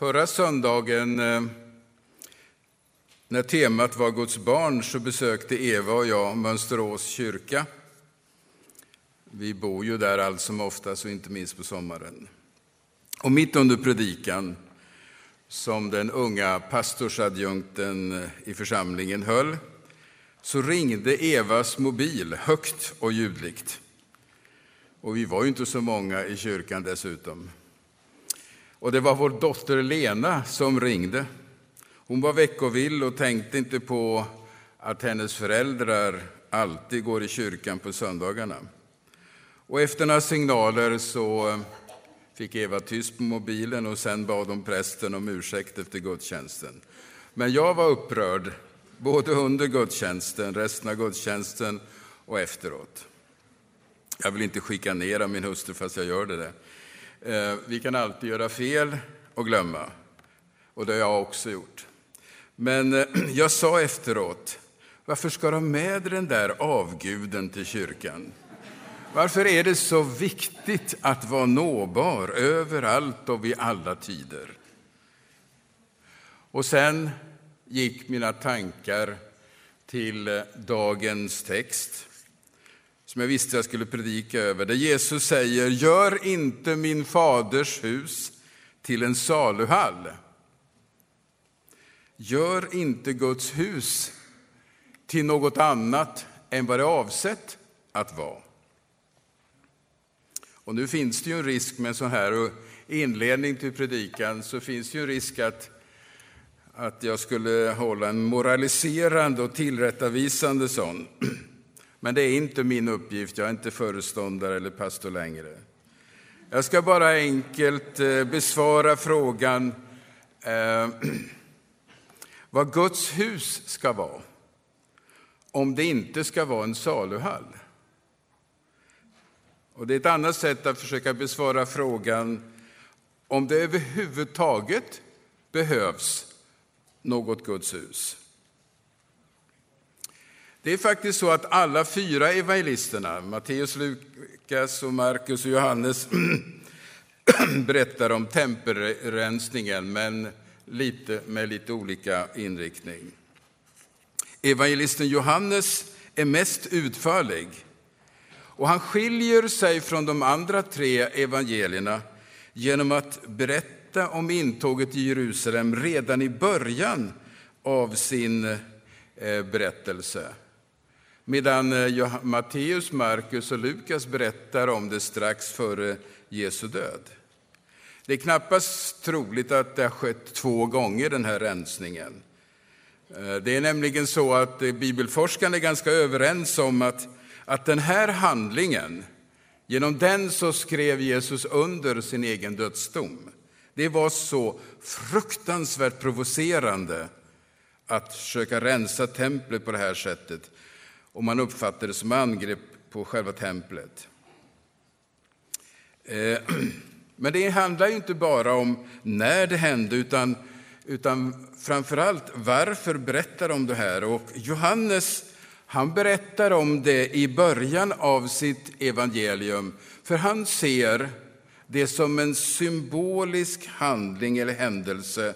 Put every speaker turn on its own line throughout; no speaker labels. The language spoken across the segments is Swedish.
Förra söndagen eh, när temat var Guds barn så besökte Eva och jag Mönsterås kyrka. Vi bor ju där allt som oftast och inte minst på sommaren. Och mitt under predikan som den unga pastorsadjunkten eh, i församlingen höll så ringde Evas mobil högt och ljudligt. Och vi var ju inte så många i kyrkan dessutom. Och det var vår dotter Lena som ringde. Hon var veckovill och tänkte inte på att hennes föräldrar alltid går i kyrkan på söndagarna. Och efter några signaler så eh, fick Eva tyst på mobilen och sen bad hon prästen om ursäkt efter gudstjänsten. Men jag var upprörd, både under gudstjänsten, resten av gudstjänsten och efteråt. Jag vill inte chikanera min hustru fast jag gör det. Där. Eh, vi kan alltid göra fel och glömma. Och det har jag också gjort. Men eh, jag sa efteråt, varför ska de med den där avguden till kyrkan? Varför är det så viktigt att vara nåbar överallt och vid alla tider? Och sen gick mina tankar till eh, dagens text som jag visste jag skulle predika över, där Jesus säger Gör inte min faders hus till en saluhall. Gör inte Guds hus till något annat än vad det är avsett att vara. Och nu finns det ju en risk med en sån här inledning till predikan, så finns det ju en risk att, att jag skulle hålla en moraliserande och tillrättavisande sån. Men det är inte min uppgift, jag är inte föreståndare eller pastor längre. Jag ska bara enkelt eh, besvara frågan eh, vad Guds hus ska vara, om det inte ska vara en saluhall. Och det är ett annat sätt att försöka besvara frågan om det överhuvudtaget behövs något Guds hus. Det är faktiskt så att alla fyra evangelisterna, Matteus, Lukas, och Markus och Johannes, berättar om tempelrensningen, men lite, med lite olika inriktning. Evangelisten Johannes är mest utförlig och han skiljer sig från de andra tre evangelierna genom att berätta om intåget i Jerusalem redan i början av sin eh, berättelse. Medan eh, Matteus, Markus och Lukas berättar om det strax före Jesu död. Det är knappast troligt att det har skett två gånger, den här rensningen. Eh, det är nämligen så att eh, bibelforskarna är ganska överens om att, att den här handlingen, genom den så skrev Jesus under sin egen dödsdom. Det var så fruktansvärt provocerande att försöka rensa templet på det här sättet och man uppfattar det som angrepp på själva templet. Eh, men det handlar ju inte bara om när det hände, utan, utan framför allt varför berättar de det här? Och Johannes han berättar om det i början av sitt evangelium, för han ser det som en symbolisk handling eller händelse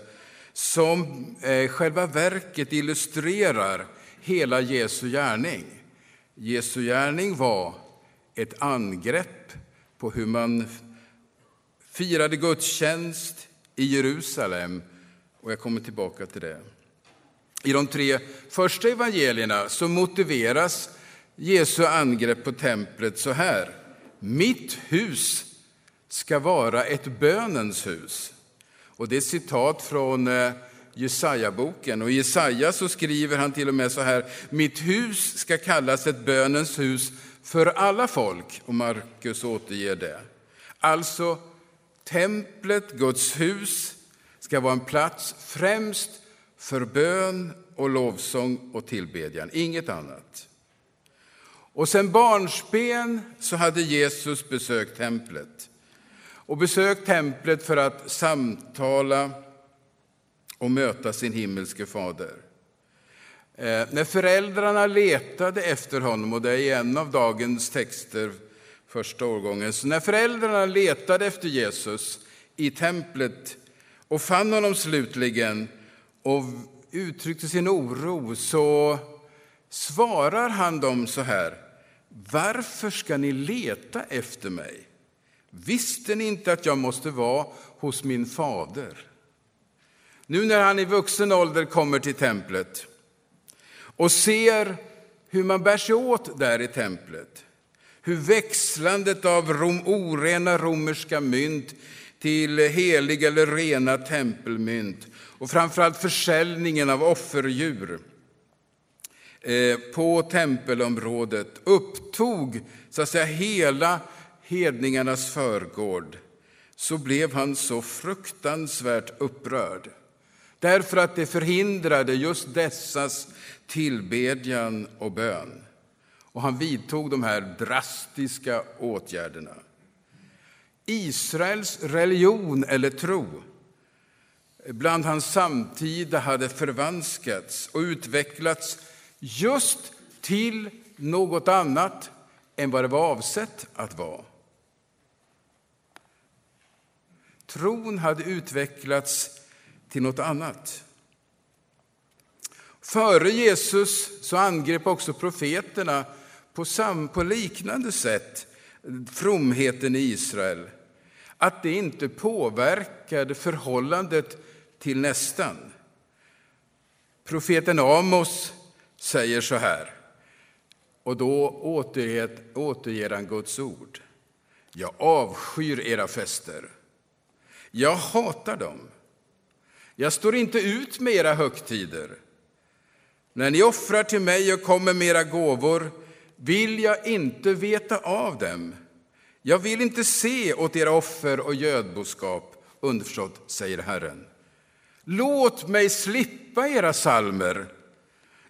som eh, själva verket illustrerar hela Jesu gärning. Jesu gärning var ett angrepp på hur man firade gudstjänst i Jerusalem. Och jag kommer tillbaka till det. I de tre första evangelierna så motiveras Jesu angrepp på templet så här. Mitt hus ska vara ett bönens hus. Och det är ett citat från eh, Jesaja-boken. Och i Jesaja så skriver han till och med så här, mitt hus ska kallas ett bönens hus för alla folk. Och Markus återger det. Alltså, templet, Guds hus, ska vara en plats främst för bön och lovsång och tillbedjan, inget annat. Och sen barnsben så hade Jesus besökt templet. Och besökt templet för att samtala och möta sin himmelske fader. Eh, när föräldrarna letade efter honom, och det är en av dagens texter, första årgången, så när föräldrarna letade efter Jesus i templet och fann honom slutligen och uttryckte sin oro så svarar han dem så här. Varför ska ni leta efter mig? Visste ni inte att jag måste vara hos min fader? Nu när han i vuxen ålder kommer till templet och ser hur man bär sig åt där i templet, hur växlandet av rom, orena romerska mynt till heliga eller rena tempelmynt och framförallt försäljningen av offerdjur eh, på tempelområdet upptog så att säga hela hedningarnas förgård så blev han så fruktansvärt upprörd därför att det förhindrade just dessas tillbedjan och bön. Och han vidtog de här drastiska åtgärderna. Israels religion eller tro bland hans samtida hade förvanskats och utvecklats just till något annat än vad det var avsett att vara. Tron hade utvecklats till något annat. Före Jesus så angrep också profeterna på, sam, på liknande sätt fromheten i Israel. Att det inte påverkade förhållandet till nästan. Profeten Amos säger så här, och då återger, återger han Guds ord. Jag avskyr era fester. Jag hatar dem. Jag står inte ut med era högtider. När ni offrar till mig och kommer med era gåvor vill jag inte veta av dem. Jag vill inte se åt era offer och gödboskap, underförstått, säger Herren. Låt mig slippa era salmer.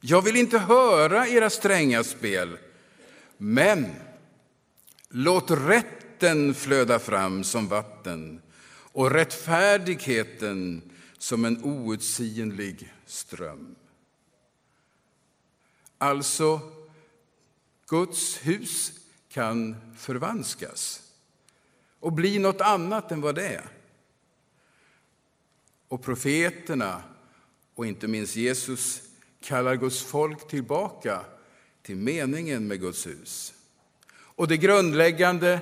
Jag vill inte höra era stränga spel. Men låt rätten flöda fram som vatten och rättfärdigheten som en outsinlig ström. Alltså, Guds hus kan förvanskas och bli något annat än vad det är. Och profeterna, och inte minst Jesus, kallar Guds folk tillbaka till meningen med Guds hus. Och det grundläggande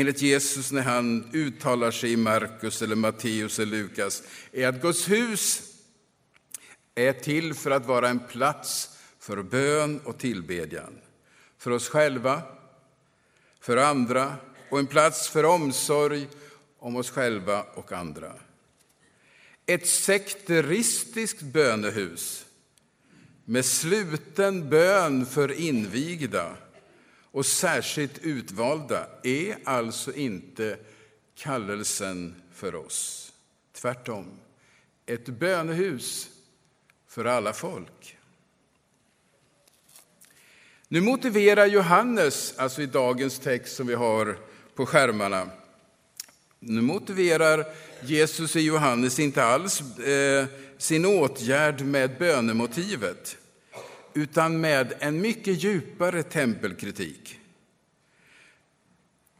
enligt Jesus när han uttalar sig i Markus, eller Matteus eller Lukas är att Guds hus är till för att vara en plats för bön och tillbedjan. För oss själva, för andra och en plats för omsorg om oss själva och andra. Ett sekteristiskt bönehus med sluten bön för invigda och särskilt utvalda är alltså inte kallelsen för oss. Tvärtom, ett bönehus för alla folk. Nu motiverar Johannes, alltså i dagens text som vi har på skärmarna, nu motiverar Jesus i Johannes inte alls eh, sin åtgärd med bönemotivet utan med en mycket djupare tempelkritik.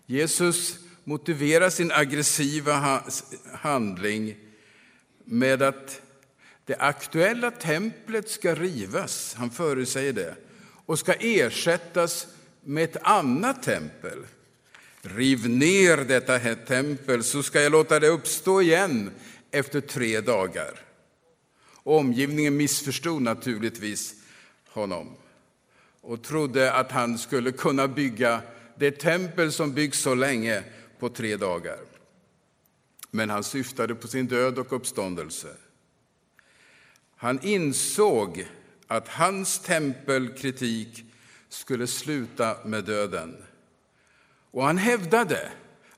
Jesus motiverar sin aggressiva handling med att det aktuella templet ska rivas, han förutsäger det, och ska ersättas med ett annat tempel. Riv ner detta tempel så ska jag låta det uppstå igen efter tre dagar. Omgivningen missförstod naturligtvis honom och trodde att han skulle kunna bygga det tempel som byggts så länge på tre dagar. Men han syftade på sin död och uppståndelse. Han insåg att hans tempelkritik skulle sluta med döden. Och han hävdade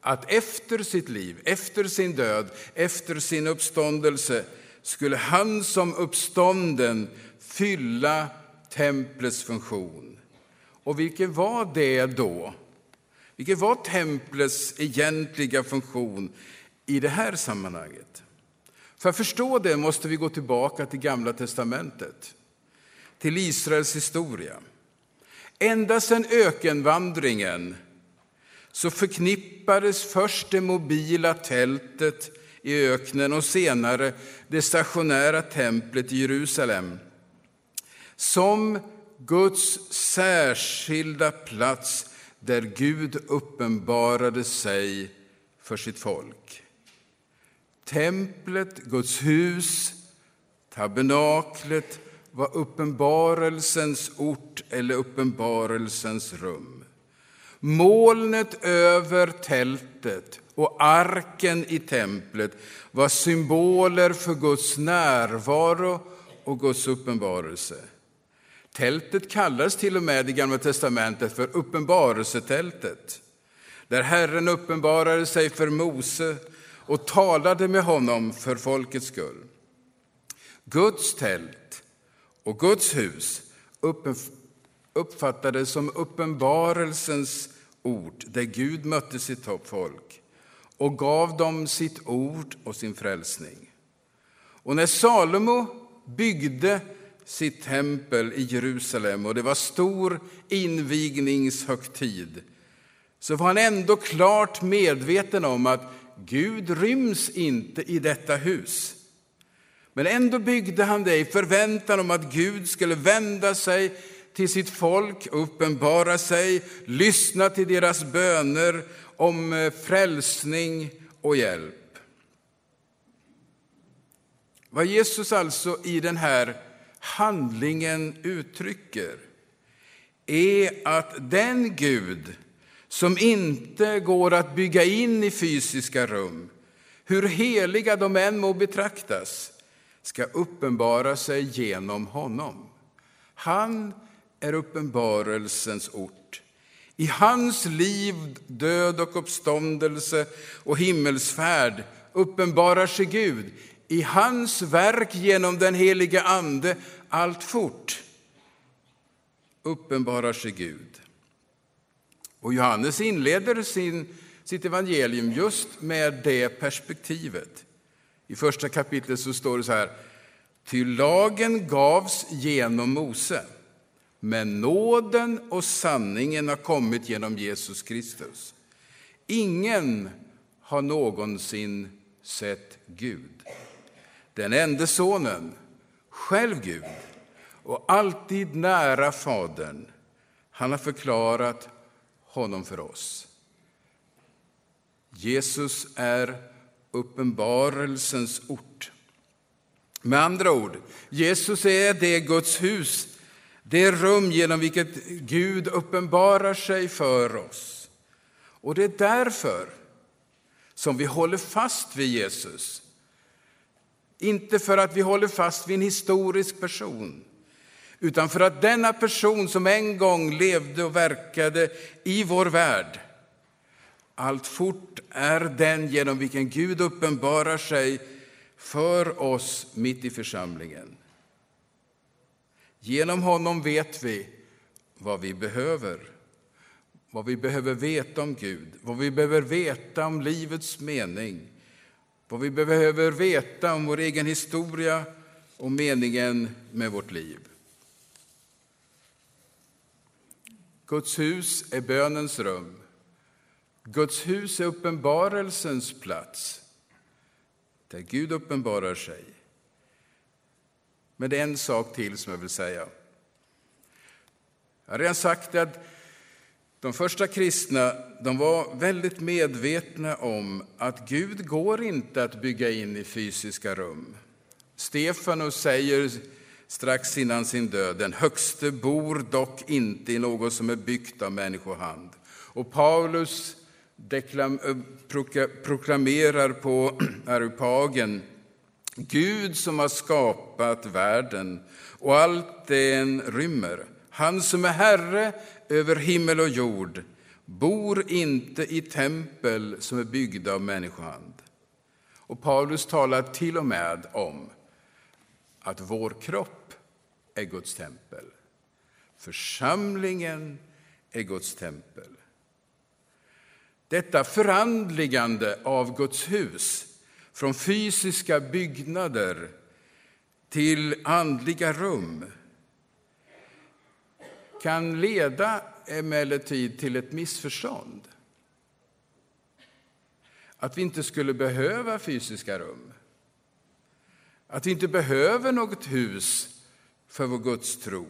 att efter sitt liv, efter sin död, efter sin uppståndelse skulle han som uppstånden fylla templets funktion. Och vilken var det då? Vilken var templets egentliga funktion i det här sammanhanget? För att förstå det måste vi gå tillbaka till Gamla testamentet, till Israels historia. Ända sedan ökenvandringen så förknippades först det mobila tältet i öknen och senare det stationära templet i Jerusalem som Guds särskilda plats där Gud uppenbarade sig för sitt folk. Templet, Guds hus, tabernaklet var uppenbarelsens ort eller uppenbarelsens rum. Molnet över tältet och arken i templet var symboler för Guds närvaro och Guds uppenbarelse. Tältet kallas till och med i Gamla testamentet för uppenbarelsetältet, där Herren uppenbarade sig för Mose och talade med honom för folkets skull. Guds tält och Guds hus uppfattades som uppenbarelsens ort där Gud mötte sitt folk och gav dem sitt ord och sin frälsning. Och när Salomo byggde sitt tempel i Jerusalem och det var stor invigningshögtid så var han ändå klart medveten om att Gud ryms inte i detta hus. Men ändå byggde han det i förväntan om att Gud skulle vända sig till sitt folk, uppenbara sig, lyssna till deras böner om eh, frälsning och hjälp. Vad Jesus alltså i den här handlingen uttrycker är att den Gud som inte går att bygga in i fysiska rum, hur heliga de än må betraktas, ska uppenbara sig genom honom. Han är uppenbarelsens ort. I hans liv, död och uppståndelse och himmelsfärd uppenbarar sig Gud. I hans verk genom den helige Ande alltfort uppenbarar sig Gud. Och Johannes inleder sin, sitt evangelium just med det perspektivet. I första kapitlet så står det så här. Ty lagen gavs genom Mose, men nåden och sanningen har kommit genom Jesus Kristus. Ingen har någonsin sett Gud. Den enda sonen, själv Gud och alltid nära Fadern, han har förklarat honom för oss. Jesus är uppenbarelsens ort. Med andra ord, Jesus är det Guds hus, det rum genom vilket Gud uppenbarar sig för oss. Och det är därför som vi håller fast vid Jesus. Inte för att vi håller fast vid en historisk person, utan för att denna person som en gång levde och verkade i vår värld alltfort är den genom vilken Gud uppenbarar sig för oss mitt i församlingen. Genom honom vet vi vad vi behöver, vad vi behöver veta om Gud, vad vi behöver veta om livets mening, vad vi behöver veta om vår egen historia och meningen med vårt liv. Guds hus är bönens rum. Guds hus är uppenbarelsens plats, där Gud uppenbarar sig. Men det är en sak till som jag vill säga. Jag har redan sagt att de första kristna de var väldigt medvetna om att Gud går inte att bygga in i fysiska rum. Stefanus säger strax innan sin död, den högste bor dock inte i något som är byggt av människohand. Och Paulus deklam, eh, proklamerar på Areopagen Gud som har skapat världen och allt den rymmer, han som är Herre över himmel och jord, bor inte i tempel som är byggda av människohand. Och Paulus talar till och med om att vår kropp är Guds tempel. Församlingen är Guds tempel. Detta förandligande av Guds hus från fysiska byggnader till andliga rum kan leda emellertid till ett missförstånd. att vi inte skulle behöva fysiska rum. Att vi inte behöver något hus för vår gudstro.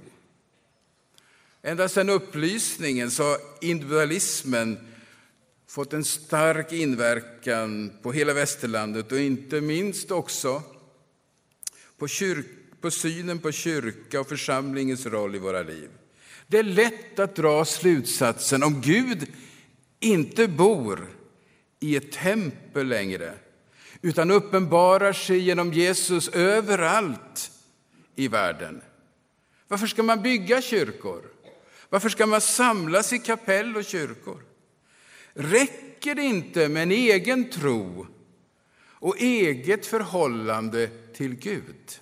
Ända sedan upplysningen så har individualismen fått en stark inverkan på hela västerlandet och inte minst också på, kyrk, på synen på kyrka och församlingens roll i våra liv. Det är lätt att dra slutsatsen om Gud inte bor i ett tempel längre utan uppenbarar sig genom Jesus överallt i världen. Varför ska man bygga kyrkor? Varför ska man samlas i kapell och kyrkor? Räcker det inte med en egen tro och eget förhållande till Gud?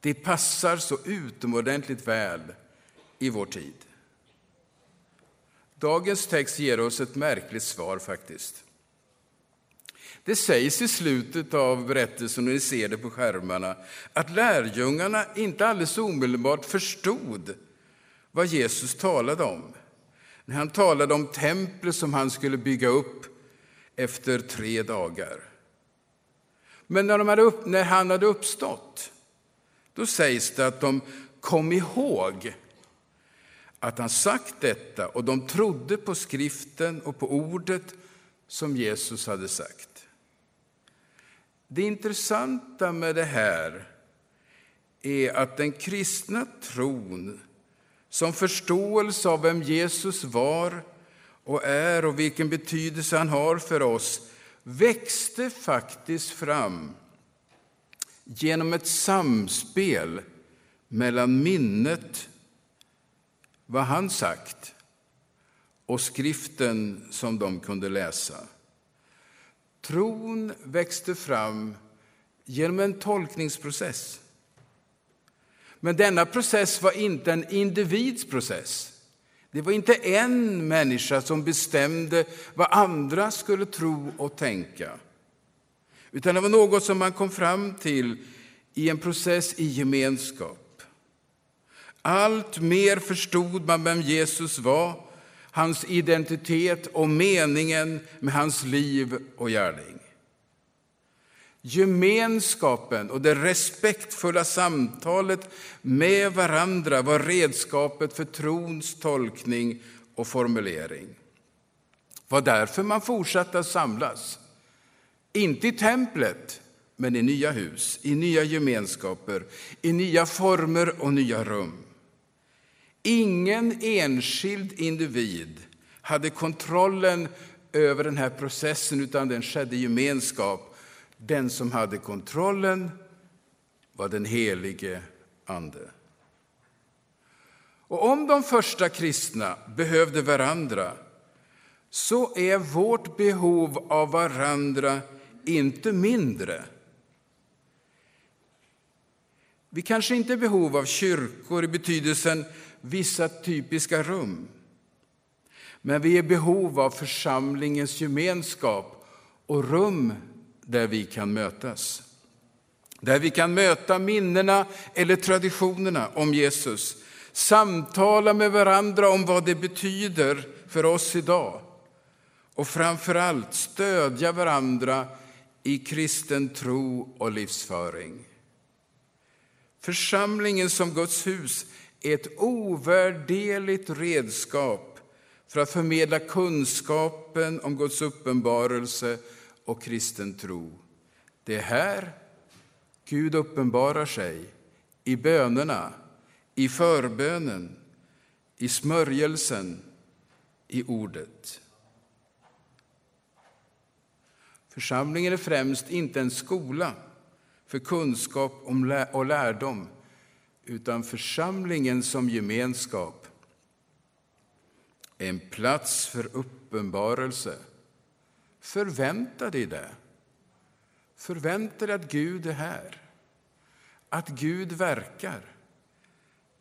Det passar så utomordentligt väl i vår tid. Dagens text ger oss ett märkligt svar faktiskt. Det sägs i slutet av berättelsen, och ni ser det på skärmarna, att lärjungarna inte alldeles omedelbart förstod vad Jesus talade om. När han talade om templet som han skulle bygga upp efter tre dagar. Men när, hade upp, när han hade uppstått, då sägs det att de kom ihåg att han sagt detta och de trodde på skriften och på ordet som Jesus hade sagt. Det intressanta med det här är att den kristna tron som förståelse av vem Jesus var och är och vilken betydelse han har för oss växte faktiskt fram genom ett samspel mellan minnet, vad han sagt och skriften som de kunde läsa. Tron växte fram genom en tolkningsprocess. Men denna process var inte en individs process. Det var inte en människa som bestämde vad andra skulle tro och tänka. Utan det var något som man kom fram till i en process i gemenskap. Allt mer förstod man vem Jesus var, hans identitet och meningen med hans liv och gärning. Gemenskapen och det respektfulla samtalet med varandra var redskapet för trons tolkning och formulering. Det var därför man fortsatte att samlas. Inte i templet, men i nya hus, i nya gemenskaper, i nya former och nya rum. Ingen enskild individ hade kontrollen över den här processen, utan den skedde i gemenskap den som hade kontrollen var den helige Ande. Och om de första kristna behövde varandra så är vårt behov av varandra inte mindre. Vi kanske inte är i behov av kyrkor i betydelsen vissa typiska rum. Men vi är i behov av församlingens gemenskap och rum där vi kan mötas. Där vi kan möta minnena eller traditionerna om Jesus. Samtala med varandra om vad det betyder för oss idag. Och framför allt stödja varandra i kristen tro och livsföring. Församlingen som Guds hus är ett ovärderligt redskap för att förmedla kunskapen om Guds uppenbarelse och kristen tro. Det är här Gud uppenbarar sig i bönerna, i förbönen, i smörjelsen, i ordet. Församlingen är främst inte en skola för kunskap och lärdom utan församlingen som gemenskap en plats för uppenbarelse Förvänta dig det. Förvänta dig att Gud är här, att Gud verkar,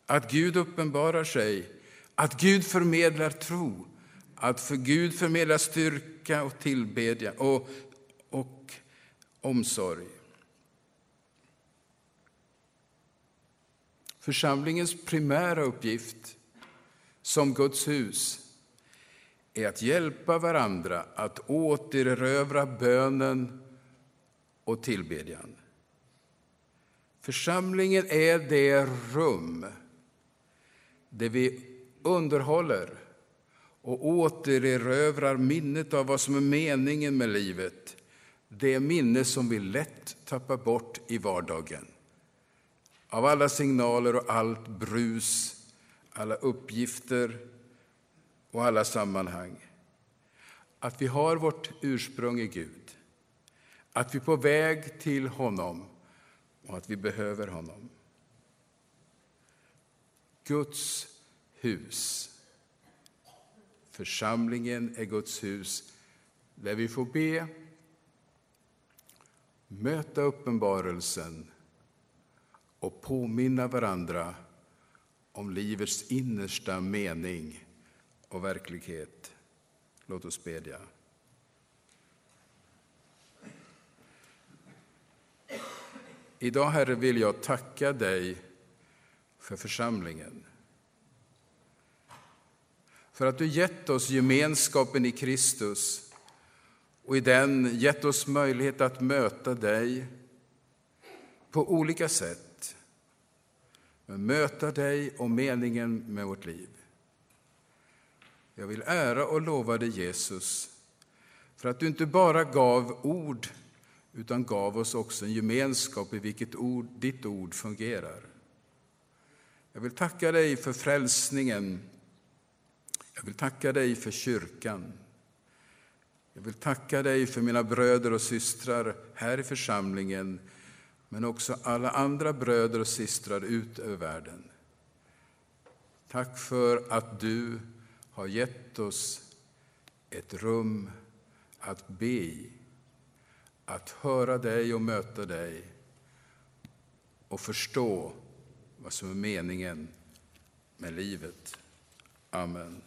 att Gud uppenbarar sig, att Gud förmedlar tro, att för Gud förmedlar styrka och tillbedjan och, och omsorg. Församlingens primära uppgift som Guds hus är att hjälpa varandra att återerövra bönen och tillbedjan. Församlingen är det rum där vi underhåller och återerövrar minnet av vad som är meningen med livet. Det minne som vi lätt tappar bort i vardagen. Av alla signaler och allt brus, alla uppgifter och alla sammanhang. Att vi har vårt ursprung i Gud, att vi är på väg till honom och att vi behöver honom. Guds hus. Församlingen är Guds hus där vi får be, möta uppenbarelsen och påminna varandra om livets innersta mening och verklighet. Låt oss bedja. Idag, Herre, vill jag tacka dig för församlingen. För att du gett oss gemenskapen i Kristus och i den gett oss möjlighet att möta dig på olika sätt. Men möta dig och meningen med vårt liv. Jag vill ära och lova dig, Jesus, för att du inte bara gav ord utan gav oss också en gemenskap i vilket ord, ditt ord fungerar. Jag vill tacka dig för frälsningen. Jag vill tacka dig för kyrkan. Jag vill tacka dig för mina bröder och systrar här i församlingen men också alla andra bröder och systrar ut över världen. Tack för att du har gett oss ett rum att be i, att höra dig och möta dig och förstå vad som är meningen med livet. Amen.